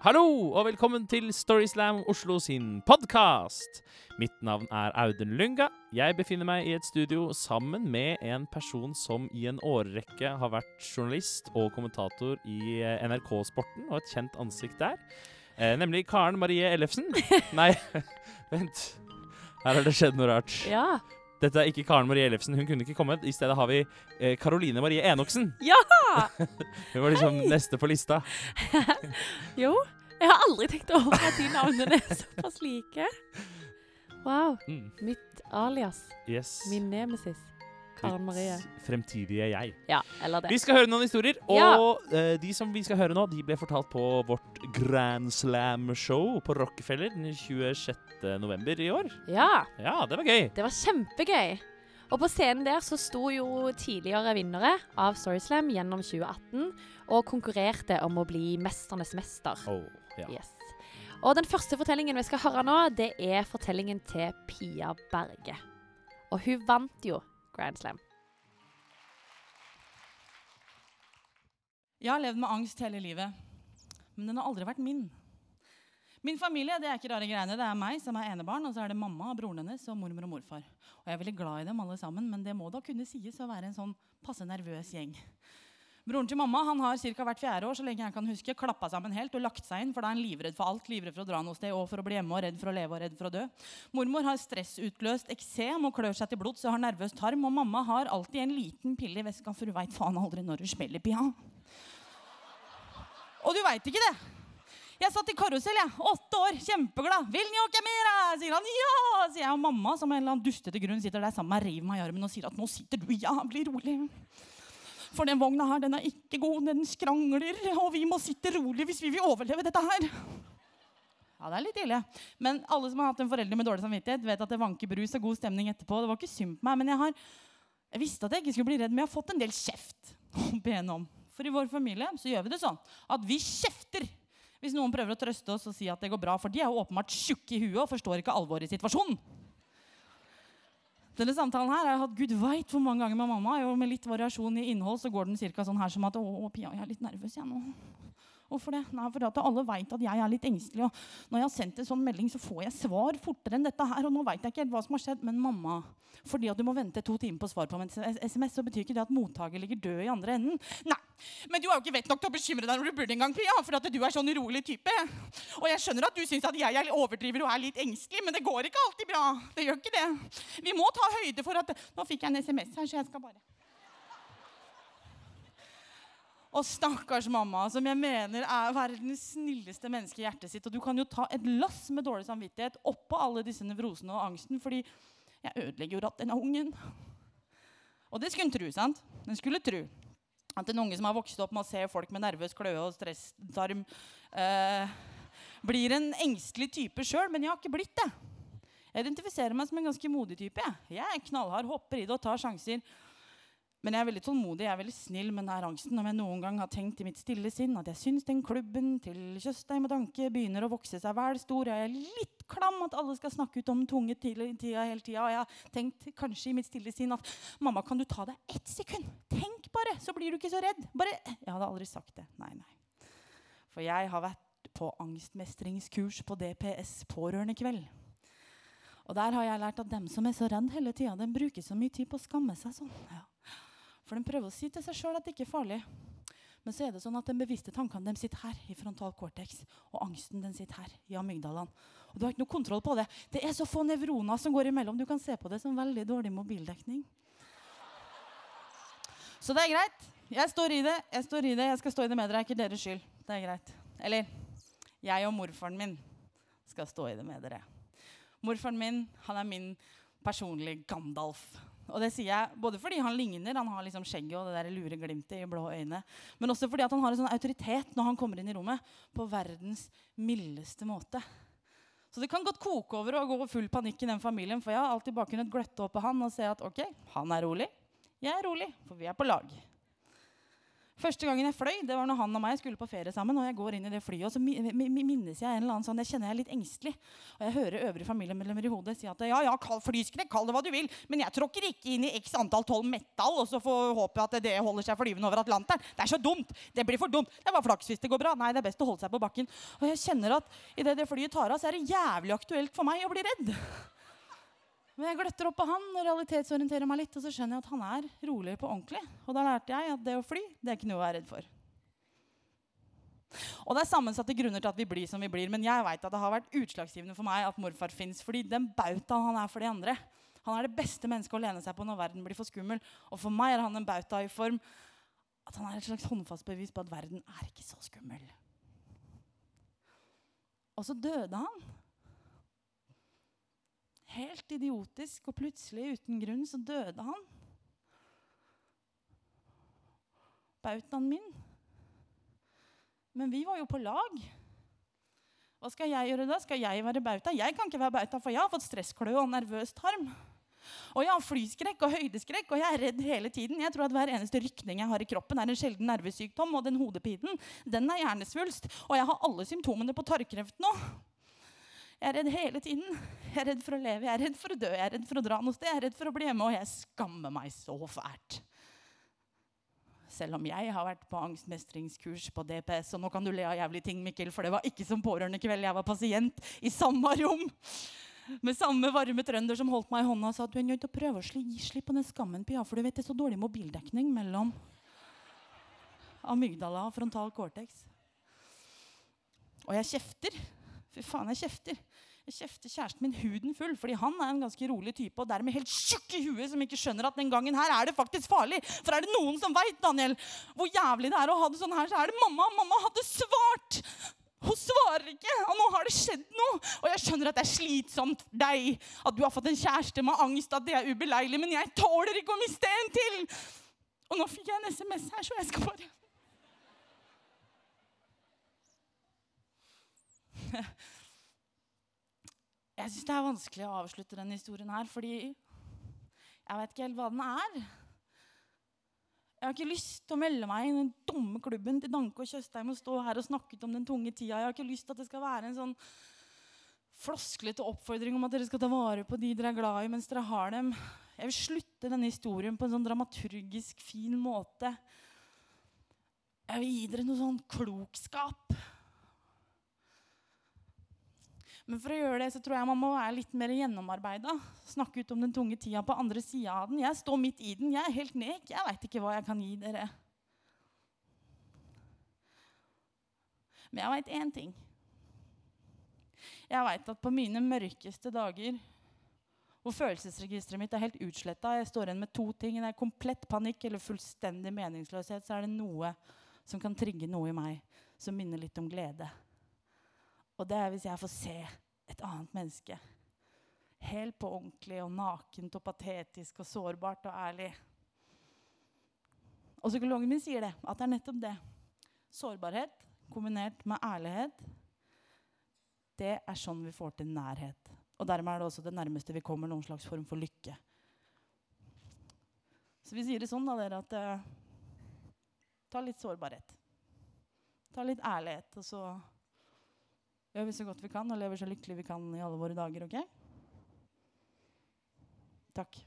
Hallo og velkommen til Storyslam Oslo sin podkast. Mitt navn er Audun Lunga. Jeg befinner meg i et studio sammen med en person som i en årrekke har vært journalist og kommentator i eh, NRK Sporten, og et kjent ansikt der. Eh, nemlig Karen Marie Ellefsen. Nei, vent. Her har det skjedd noe rart. Ja. Dette er ikke Karen Marie Ellefsen. Hun kunne ikke kommet. I stedet har vi eh, Karoline Marie Enoksen. Ja! Hun var liksom neste på lista. Jo. Jeg har aldri tenkt over at de navnene er såpass like. Wow. Mm. Mitt alias. Yes. Min nemesis. Karen Marie. Fremtidige jeg. Ja, eller det. Vi skal høre noen historier, Ja. og eh, de som vi skal høre nå, de ble fortalt på vårt Grand Slam-show på Rockefeller den 26. november i år. Ja. Ja, det var gøy. Det var kjempegøy. Og på scenen der så sto jo tidligere vinnere av Storyslam gjennom 2018 og konkurrerte om å bli mesternes mester. Oh, ja. Yes. Og den første fortellingen vi skal høre nå, det er fortellingen til Pia Berge. Og hun vant jo Grand Slam. Jeg har levd med angst hele livet, men den har aldri vært min. Min familie det er ikke rare greiene. Det er meg som er enebarn, og så er det mamma, broren hennes og mormor og morfar. Og Jeg er veldig glad i dem alle sammen, men det må da kunne sies å være en sånn passe nervøs gjeng. Broren til mamma han har cirka hvert fjerde år så lenge jeg kan huske, klappa sammen helt og lagt seg inn, for da er han livredd for alt. Livredd for å dra noe sted og for å bli hjemme og redd for å leve og redd for å dø. Mormor har stressutløst eksem og klør seg til blods og har nervøs tarm. Og mamma har alltid en liten pille i veska, for hun veit faen aldri når hun smeller, Pia. Og du veit ikke det. Jeg satt i karusell, jeg. Åtte år, kjempeglad. 'Vil ni åke mer?' sier han. 'Ja!' sier jeg. Og mamma som en eller annen dustete grunn sitter der sammen med meg, river meg i armen og sier at 'nå sitter du jævlig rolig'. For den vogna her, den er ikke god, den skrangler, og vi må sitte rolig hvis vi vil overleve dette her. Ja, det er litt ille. Men alle som har hatt en forelder med dårlig samvittighet, vet at det vanker brus og god stemning etterpå. Det var ikke synd på meg, men jeg, har, jeg visste at jeg ikke skulle bli redd, men jeg har fått en del kjeft opp om. For i vår familie så gjør vi det sånn at vi kjefter hvis noen prøver å trøste oss og si at det går bra, for de er jo åpenbart tjukke i huet og forstår ikke alvoret i situasjonen. Denne samtalen her har jeg hatt gud veit hvor mange ganger med mamma. Og med litt variasjon i innhold så går den cirka sånn her som at Å, Pia, jeg er litt nervøs jeg nå. Hvorfor det? Nei, for at alle veit at jeg er litt engstelig. Og når jeg har sendt en sånn melding, så får jeg svar fortere enn dette her. Og nå veit jeg ikke helt hva som har skjedd. Men mamma, fordi at du må vente to timer på svar på en SMS, så betyr ikke det at mottaker ligger død i andre enden. Nei, men du er jo ikke vett nok til å bekymre deg når du burde engang, Pia. For at du er sånn urolig type. Og jeg skjønner at du syns at jeg er overdriver og er litt engstelig, men det går ikke alltid bra. Det gjør ikke det. Vi må ta høyde for at Nå fikk jeg en SMS her, så jeg skal bare og stakkars mamma, som jeg mener er verdens snilleste menneske i hjertet sitt. Og du kan jo ta et lass med dårlig samvittighet oppå alle disse nevrosene og angsten, fordi jeg ødelegger jo ratt denne ungen. Og det skulle en tru, sant? Den skulle tru. At en unge som har vokst opp med å se folk med nervøs kløe og stresstarm, eh, blir en engstelig type sjøl, men jeg har ikke blitt det. Jeg identifiserer meg som en ganske modig type. Jeg, jeg er knallhard, hopper i det og tar sjanser. Men jeg er veldig tålmodig, jeg er veldig snill med denne angsten. Om jeg noen gang har tenkt i mitt stille sinn at jeg syns den klubben til Tjøstheim og Danke begynner å vokse seg vel stor, og jeg er litt klam at alle skal snakke ut om tunge tida hele tida. Og jeg har tenkt kanskje i mitt stille sinn at mamma, kan du ta deg ett sekund? Tenk bare, så blir du ikke så redd. Bare Jeg hadde aldri sagt det. Nei, nei. For jeg har vært på angstmestringskurs på DPS pårørendekveld. Og der har jeg lært at dem som er så redd hele tida, de bruker så mye tid på å skamme seg sånn. Ja. For de prøver å si til seg sjøl at det ikke er farlig. Men så er det sånn at de bevisste tankene de sitter her i frontal cortex, og angsten den sitter her i amygdalene. Og du har ikke noe kontroll på det. Det er så få nevroner som går imellom. Du kan se på det som veldig dårlig mobildekning. Så det er greit. Jeg står i det. Jeg står i det. Jeg skal stå i det med dere. Det er ikke deres skyld. Det er greit. Eller jeg og morfaren min skal stå i det med dere. Morfaren min han er min personlige Gandalf. Og det sier jeg både fordi han ligner, han har liksom skjegget og det der lure glimtet i blå øyne, men også fordi han har en sånn autoritet når han kommer inn i rommet, på verdens mildeste måte. Så det kan godt koke over og gå full panikk i den familien, for jeg har alltid bare kunnet gløtte opp på han og se at ok, han er rolig, jeg er rolig, for vi er på lag. Første gangen jeg fløy, det var når han og meg skulle på ferie sammen. og jeg går inn i det flyet, og så mi- mi- mi- minnes jeg en eller annen sånn, jeg kjenner jeg er litt engstelig. Og jeg hører øvrige familiemedlemmer i hodet si at ja, ja, kall flyskrekk, kall det hva du vil, men jeg tråkker ikke inn i x antall tolv metall, og så får håpe at det holder seg flyvende over Atlanteren. Det er så dumt! Det blir for dumt. Det bare flaks hvis det går bra. Nei, det er best å holde seg på bakken. Og jeg kjenner at idet det flyet tar av, så er det jævlig aktuelt for meg å bli redd. Men jeg gløtter opp på han og realitetsorienterer meg litt, og så skjønner jeg at han er rolig på ordentlig. Og da lærte jeg at det å fly, det er ikke noe å være redd for. Og det er sammensatte grunner til at vi blir som vi blir, men jeg vet at det har vært utslagsgivende for meg at morfar fins, fordi den bautaen han er for de andre. Han er det beste mennesket å lene seg på når verden blir for skummel. Og for meg er han en bauta i form at han er et slags håndfast bevis på at verden er ikke så skummel. Og så døde han. Helt idiotisk og plutselig uten grunn så døde han. Bautaen min. Men vi var jo på lag. Hva skal jeg gjøre da? Skal jeg være bauta? Jeg kan ikke være bauta, for jeg har fått stresskløe og nervøs tarm. Og jeg har flyskrekk og høydeskrekk, og jeg er redd hele tiden. Jeg tror at Hver eneste rykning jeg har i kroppen, er en sjelden nervesykdom. Og den hodepinen, den er hjernesvulst. Og jeg har alle symptomene på tarmkreft nå. Jeg er redd hele tiden. Jeg er redd for å leve, jeg er redd for å dø, jeg er redd for å dra noe sted, jeg er redd for å bli hjemme, og jeg skammer meg så fælt. Selv om jeg har vært på angstmestringskurs på DPS. Og nå kan du le av jævlige ting, Mikkel, for det var ikke som pårørendekveld. Jeg var pasient i samme rom med samme varme trønder som holdt meg i hånda og sa at du er nødt til å prøve å gi slipp på den skammen, Pia, for du vet det er så dårlig mobildekning mellom amygdala og frontal cortex. Og jeg kjefter. Fy faen, jeg kjefter. Jeg kjefter kjæresten min huden full, fordi han er en ganske rolig type og dermed helt tjukk i huet som ikke skjønner at den gangen her er det faktisk farlig. For er det noen som veit, Daniel, hvor jævlig det er å ha det sånn her, så er det mamma. Mamma hadde svart! Hun svarer ikke, og nå har det skjedd noe. Og jeg skjønner at det er slitsomt for deg at du har fått en kjæreste med angst, at det er ubeleilig, men jeg tåler ikke å miste en til. Og nå fikk jeg en SMS her, så jeg skal bare Jeg syns det er vanskelig å avslutte denne historien her, fordi jeg vet ikke helt hva den er. Jeg har ikke lyst til å melde meg i den dumme klubben til Danke og Tjøstheim og stå her og snakke om den tunge tida. Jeg har ikke lyst til at det skal være en sånn flosklete oppfordring om at dere skal ta vare på de dere er glad i mens dere har dem. Jeg vil slutte denne historien på en sånn dramaturgisk fin måte. Jeg vil gi dere noe sånn klokskap. Men for å gjøre det så tror jeg man må være litt mer gjennomarbeida. Snakke ut om den tunge tida på andre sida av den. Jeg står midt i den. Jeg er helt nek. Jeg veit ikke hva jeg kan gi dere. Men jeg veit én ting. Jeg veit at på mine mørkeste dager, hvor følelsesregisteret mitt er helt utsletta, jeg står igjen med to ting. Det er komplett panikk eller fullstendig meningsløshet, så er det noe som kan trigge noe i meg som minner litt om glede. Og det er hvis jeg får se et annet menneske. Helt på ordentlig og nakent og patetisk og sårbart og ærlig. Og psykologen min sier det, at det er nettopp det. Sårbarhet kombinert med ærlighet. Det er sånn vi får til nærhet. Og dermed er det også det nærmeste vi kommer noen slags form for lykke. Så vi sier det sånn, da, dere, at uh, ta litt sårbarhet. Ta litt ærlighet, og så vi så godt vi kan og lever så lykkelig vi kan i alle våre dager. ok? Takk.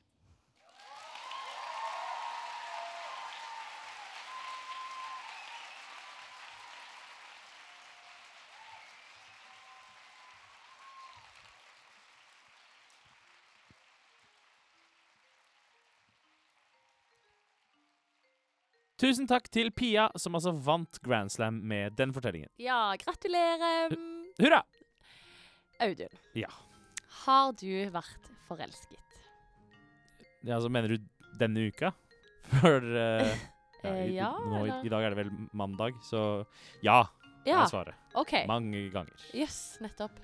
Tusen takk til Pia, som altså vant Grand Slam med den fortellingen. Ja, gratulerer, Hurra! Audun. Ja. Har du vært forelsket? ja altså, mener du denne uka? For eh, ja, i, ja, nå, i, eller? I dag er det vel mandag, så ja, Ja, er svaret. OK. Mange ganger. Jøss, nettopp.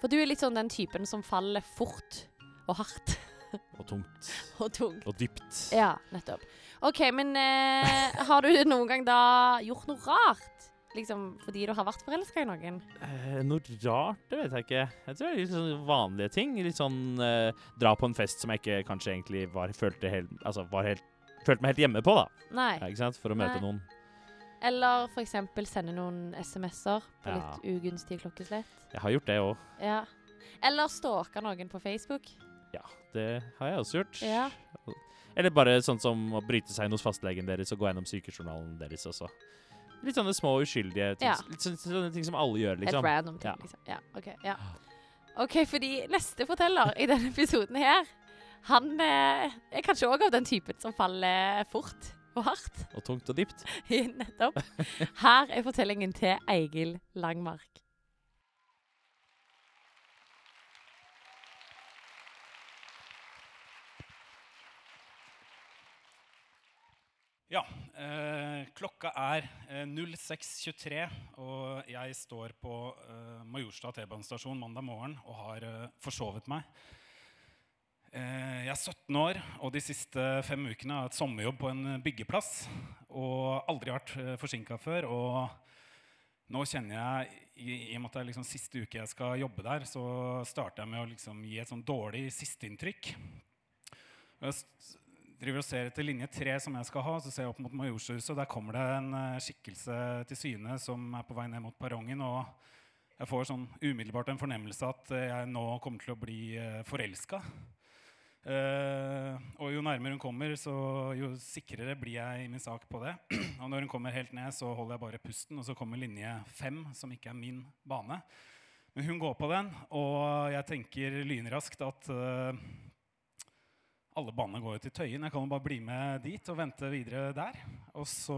For du er litt sånn den typen som faller fort og hardt Og tungt. og tungt. Og dypt. Ja, nettopp. OK, men eh, har du noen gang da gjort noe rart? Liksom fordi du har vært forelska i noen? Eh, noe rart, det vet jeg ikke. Jeg tror det er litt sånn vanlige ting. Litt sånn eh, dra på en fest som jeg ikke kanskje egentlig var, følte, helt, altså, var helt, følte meg helt hjemme på, da. Nei. Ja, ikke sant? For å møte Nei. noen. Eller f.eks. sende noen SMS-er på Ja. litt ugunstige klokkeslett. Jeg har gjort det òg. Ja. Eller stalke noen på Facebook. Ja, det har jeg også gjort. Ja. Eller bare sånn som å bryte seg inn hos fastlegen deres og gå gjennom sykejournalen deres også. Litt sånne små uskyldige ting, Ja. litt sånne, sånne ting som alle gjør, Helt liksom. random ting, Ja. liksom. Ja, ok. Ja. OK, fordi neste forteller i denne episoden her, han eh, er kanskje òg av den typen som faller fort og hardt. Og tungt og dypt. Nettopp. Her er fortellingen til Eigil Langmark. Ja, eh, klokka er eh, 06.23, og jeg står på eh, Majorstad T-banestasjon mandag morgen og har eh, forsovet meg. Eh, jeg er 17 år, og de siste fem ukene har jeg hatt sommerjobb på en byggeplass. Og aldri vært eh, forsinka før. Og nå kjenner jeg, i, i og med at det er liksom siste uke jeg skal jobbe der, så starter jeg med å liksom gi et sånn dårlig sisteinntrykk. Driver og ser etter linje tre som jeg skal ha, så ser jeg opp mot Majorshuset, og der kommer det en eh, skikkelse til syne som er på vei ned mot perrongen. Og jeg får sånn umiddelbart en fornemmelse at eh, jeg nå kommer til å bli uh, og jo nærmere hun kommer, så jo sikrere blir jeg i min sak på det. og når hun kommer helt ned, så holder jeg bare pusten, og så kommer linje fem, som ikke er min bane. Men hun går på den, og jeg tenker lynraskt at eh, alle banene går jo til Tøyen. Jeg kan jo bare bli med dit og vente videre der. Og så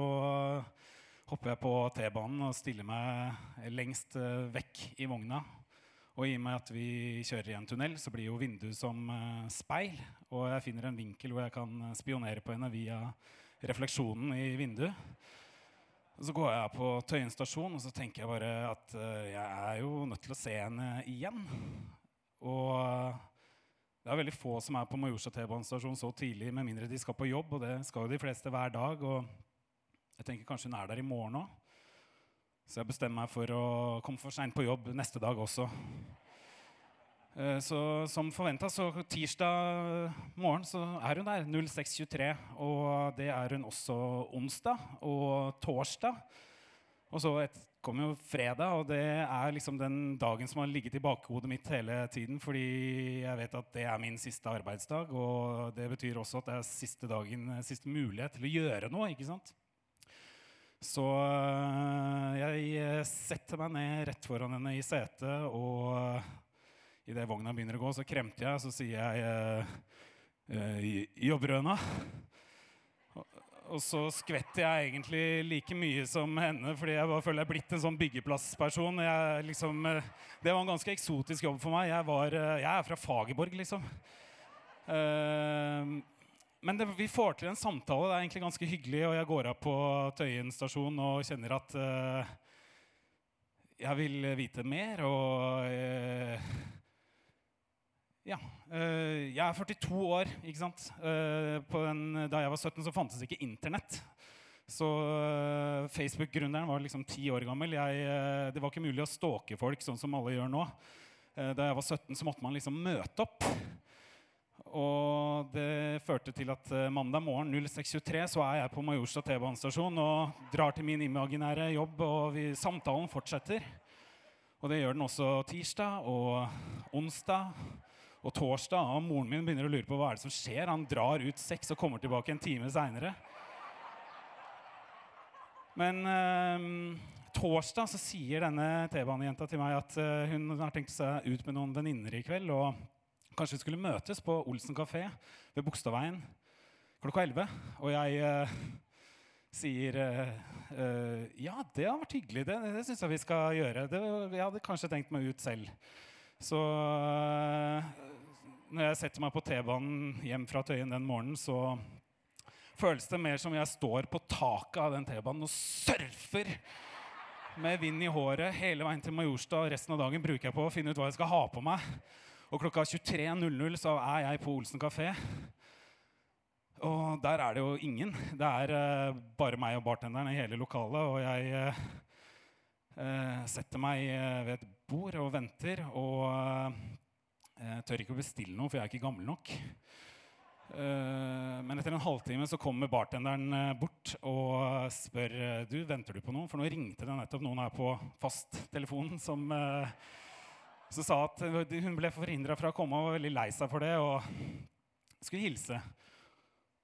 hopper jeg på T-banen og stiller meg lengst eh, vekk i vogna. Og i og med at vi kjører i en tunnel, så blir jo vinduet som eh, speil. Og jeg finner en vinkel hvor jeg kan eh, spionere på henne via refleksjonen i vinduet. Og så går jeg på Tøyen stasjon og så tenker jeg bare at jeg er jo nødt til å se henne igjen. Og det er veldig få som er på Majorstua T-banestasjon så tidlig, med mindre de skal på jobb, og det skal jo de fleste hver dag. Og jeg tenker kanskje hun er der i morgen òg. Så jeg bestemmer meg for å komme for seint på jobb neste dag også. Eh, Så som forventa, så tirsdag morgen så er hun der. 06.23. Og det er hun også onsdag og torsdag. Og så et, kommer jo fredag, og det er liksom den dagen som har ligget i bakhodet mitt hele tiden, fordi jeg vet at det er min siste arbeidsdag, og det betyr også at det er siste dagen, siste mulighet til å gjøre noe, ikke sant? Så øh, jeg øh, setter meg ned rett foran henne i setet, og idet vogna begynner å gå, så kremter jeg, så sier jeg øh, øh, Jobber du ennå? Og så skvetter jeg egentlig like mye som henne, fordi jeg bare føler jeg er blitt en sånn byggeplassperson. Jeg, liksom, eh, det var en ganske eksotisk jobb for meg. Jeg, var, eh, jeg er fra Fagerborg, liksom. Eh, men det, vi får til en samtale. Det er egentlig ganske hyggelig. Og jeg går av på Tøyen stasjon og kjenner at jeg vil vite mer. Og ja. eh, jeg er 42 år, ikke sant. Eh, den, da jeg var 17, så fantes ikke internett. Så eh, Facebook-gründeren var liksom ti år gammel. Jeg, det var ikke mulig å stalke folk sånn som alle gjør nå. Da jeg var 17, så måtte man liksom møte opp. Og det førte til at mandag morgen 06.23 så er jeg på Majorstua T-banestasjon og drar til min imaginære jobb, og vi, samtalen fortsetter. Og det gjør den også tirsdag og onsdag og torsdag. Og moren min begynner å lure på hva er det som skjer. Han drar ut seks og kommer tilbake en time seinere. Men eh, torsdag så sier denne T-banejenta til meg at eh, hun har tenkt seg ut med noen venninner i kveld. Og kanskje vi skulle møtes på Olsen kafé ved Bogstadveien klokka 11. Og jeg eh, sier eh, eh, ja, det har vært hyggelig. Det, det syns jeg vi skal gjøre. Det, jeg hadde kanskje tenkt meg ut selv. Så eh, når jeg setter meg på T-banen hjem fra Tøyen den morgenen, så føles det mer som jeg står på taket av den T-banen og surfer med vind i håret hele veien til Majorstad. Resten av dagen bruker jeg på å finne ut hva jeg skal ha på meg. Og klokka 23.00 så er jeg på Olsen kafé. Og der er det jo ingen. Det er uh, bare meg og bartenderen i hele lokalet. Og jeg uh, setter meg ved et bord og venter. Og jeg tør ikke å bestille noe, for jeg er ikke gammel nok. Eh, men etter en halvtime så kommer bartenderen eh, bort og spør eh, du, venter du på noe. For nå ringte det nettopp noen her på fasttelefonen som, eh, som sa at eh, hun ble forhindra fra å komme og var veldig lei seg for det og skulle hilse.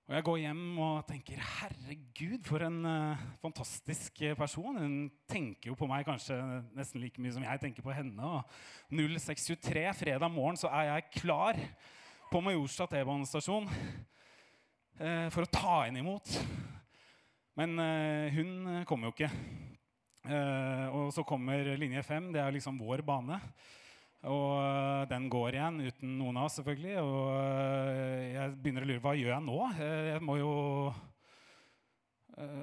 Og jeg går hjem og tenker herregud, for en uh, fantastisk eh, person. Hun tenker jo på meg kanskje nesten like mye som jeg tenker på henne. Og 06.23 fredag morgen så er jeg klar på Majorstad T-banestasjon uh, for å ta henne imot. Men uh, hun kommer jo ikke. Og så kommer linje 5. Det er liksom vår bane. Og eh, den går igjen uten noen av oss, selvfølgelig. Og eh, jeg begynner å lure hva gjør jeg nå? Eh, jeg må jo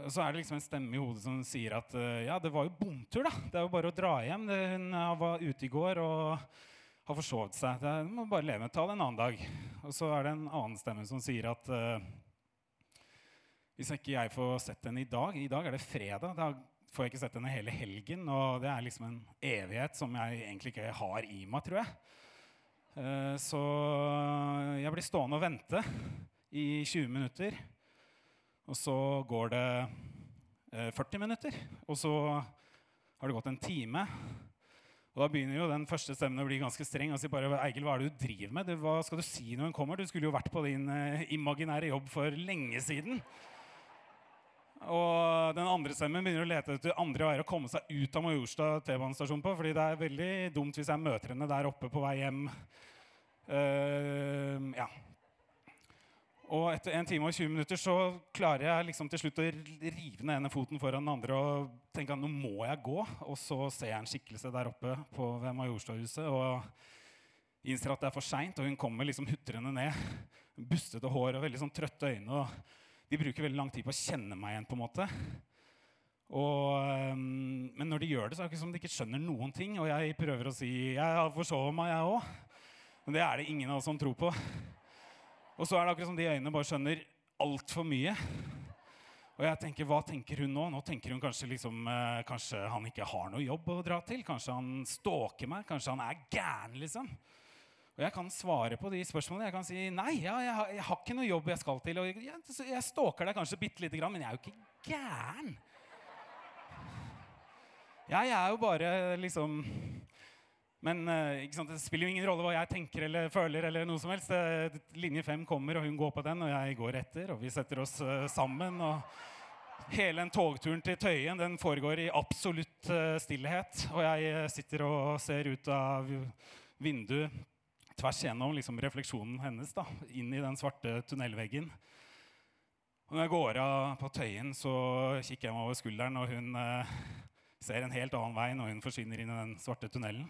Så er det liksom en stemme i hodet som sier at ja, det var jo bomtur, da. Det er jo bare å dra hjem. Hun var ute i går og har forsovet seg. Det er, må bare leve med ta det en annen dag. Og så er det en annen stemme som sier at hvis ikke jeg får sett henne i dag I dag er det fredag. Da får jeg ikke sett henne hele helgen. Og det er liksom en evighet som jeg egentlig ikke har i meg, tror jeg. Eh, så jeg blir stående og vente i 20 minutter. Og så går det eh, 40 minutter. Og så har det gått en time. Og da begynner jo den første stemmen å bli ganske streng. og si bare, Eigil, hva er det du driver med? Hva skal du si når hun kommer? Du skulle jo vært på din eh, imaginære jobb for lenge siden. Og den andre stemmen begynner å lete etter andre veier å komme seg ut av Majorstad T-banestasjon på. fordi det er veldig dumt hvis jeg møter henne der oppe på vei hjem. Uh, ja. Og etter 1 time og 20 minutter så klarer jeg liksom til slutt å rive ned ene foten foran den andre og tenke at nå må jeg gå. Og så ser jeg en skikkelse der oppe på, ved Majorstadhuset og innser at det er for seint. Og hun kommer liksom hutrende ned. Bustete hår og veldig sånn trøtte øyne. og De bruker veldig lang tid på å kjenne meg igjen. på en måte. Og, øhm, men når de gjør det, så er det ikke som de ikke skjønner noen ting. Og jeg prøver å si jeg har forsovet meg, jeg òg. Men det er det ingen av oss som tror på. Og så er det akkurat som de øynene bare skjønner altfor mye. Og jeg tenker, hva tenker hun nå? Nå tenker hun kanskje liksom, eh, kanskje han ikke har noe jobb å dra til. Kanskje han stalker meg. Kanskje han er gæren, liksom. Og jeg kan svare på de spørsmålene. Jeg kan si nei, ja, jeg, har, jeg har ikke noe jobb jeg skal til. Og jeg, jeg, stalker deg kanskje bitte lite grann, men jeg er jo ikke gæren. Jeg er jo bare liksom men eh, det spiller jo ingen rolle hva jeg tenker eller føler. eller noe som helst. Eh, linje 5 kommer, og hun går på den, og jeg går etter. Og vi setter oss eh, sammen. og Hele den togturen til Tøyen den foregår i absolutt stillhet. Og jeg sitter og ser ut av vinduet tvers gjennom liksom, refleksjonen hennes da, inn i den svarte tunnelveggen. Og når jeg går av på Tøyen, så kikker jeg meg over skulderen, og hun eh, ser en helt annen vei når hun forsvinner inn i den svarte tunnelen.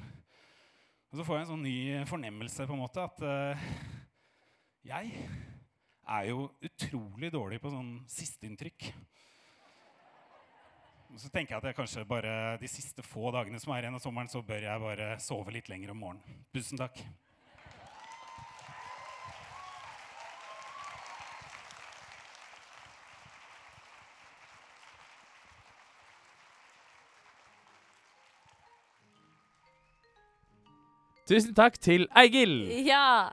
Og så får jeg en sånn ny fornemmelse på en måte at eh, jeg er jo utrolig dårlig på sånn sisteinntrykk. Og så tenker jeg at jeg kanskje bare de siste få dagene som er igjen av sommeren, så bør jeg bare sove litt lenger om morgenen. Tusen takk. Tusen takk til Eigil. Ja.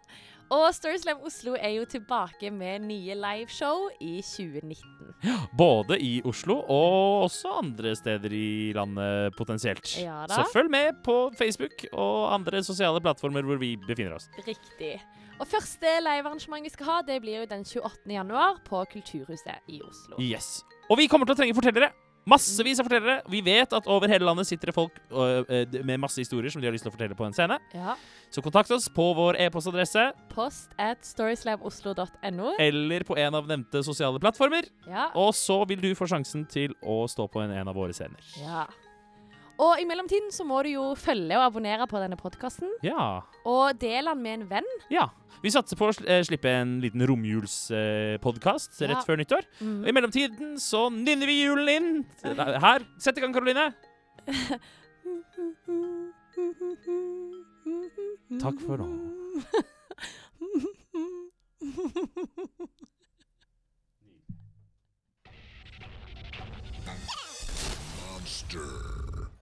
Og Storyslam Oslo er jo tilbake med nye liveshow i 2019. Både i Oslo og også andre steder i landet potensielt. Ja da. Så følg med på Facebook og andre sosiale plattformer hvor vi befinner oss. Riktig. Og første livearrangement vi skal ha, det blir jo den 28. januar på Kulturhuset i Oslo. Yes. Og vi kommer til å trenge fortellere. Massevis av fortellere. Vi vet at over hele landet sitter det folk øh, øh, med masse historier som de har lyst til å fortelle på en scene. Ja. Så kontakt oss på vår e-postadresse Post at storyslamoslo.no. eller på en av nevnte sosiale plattformer. Ja. Og så vil du få sjansen til å stå på en, en av våre scener. ja. Og i mellomtiden så må du jo følge og abonnere på denne podkasten. Ja. Og del den med en venn. Ja. Vi satser på å eh, slippe en liten romjulspodkast eh, rett før nyttår. Mm. Og i mellomtiden så nynner vi julen inn her. Sett i gang, Karoline. Takk for nå. Monster.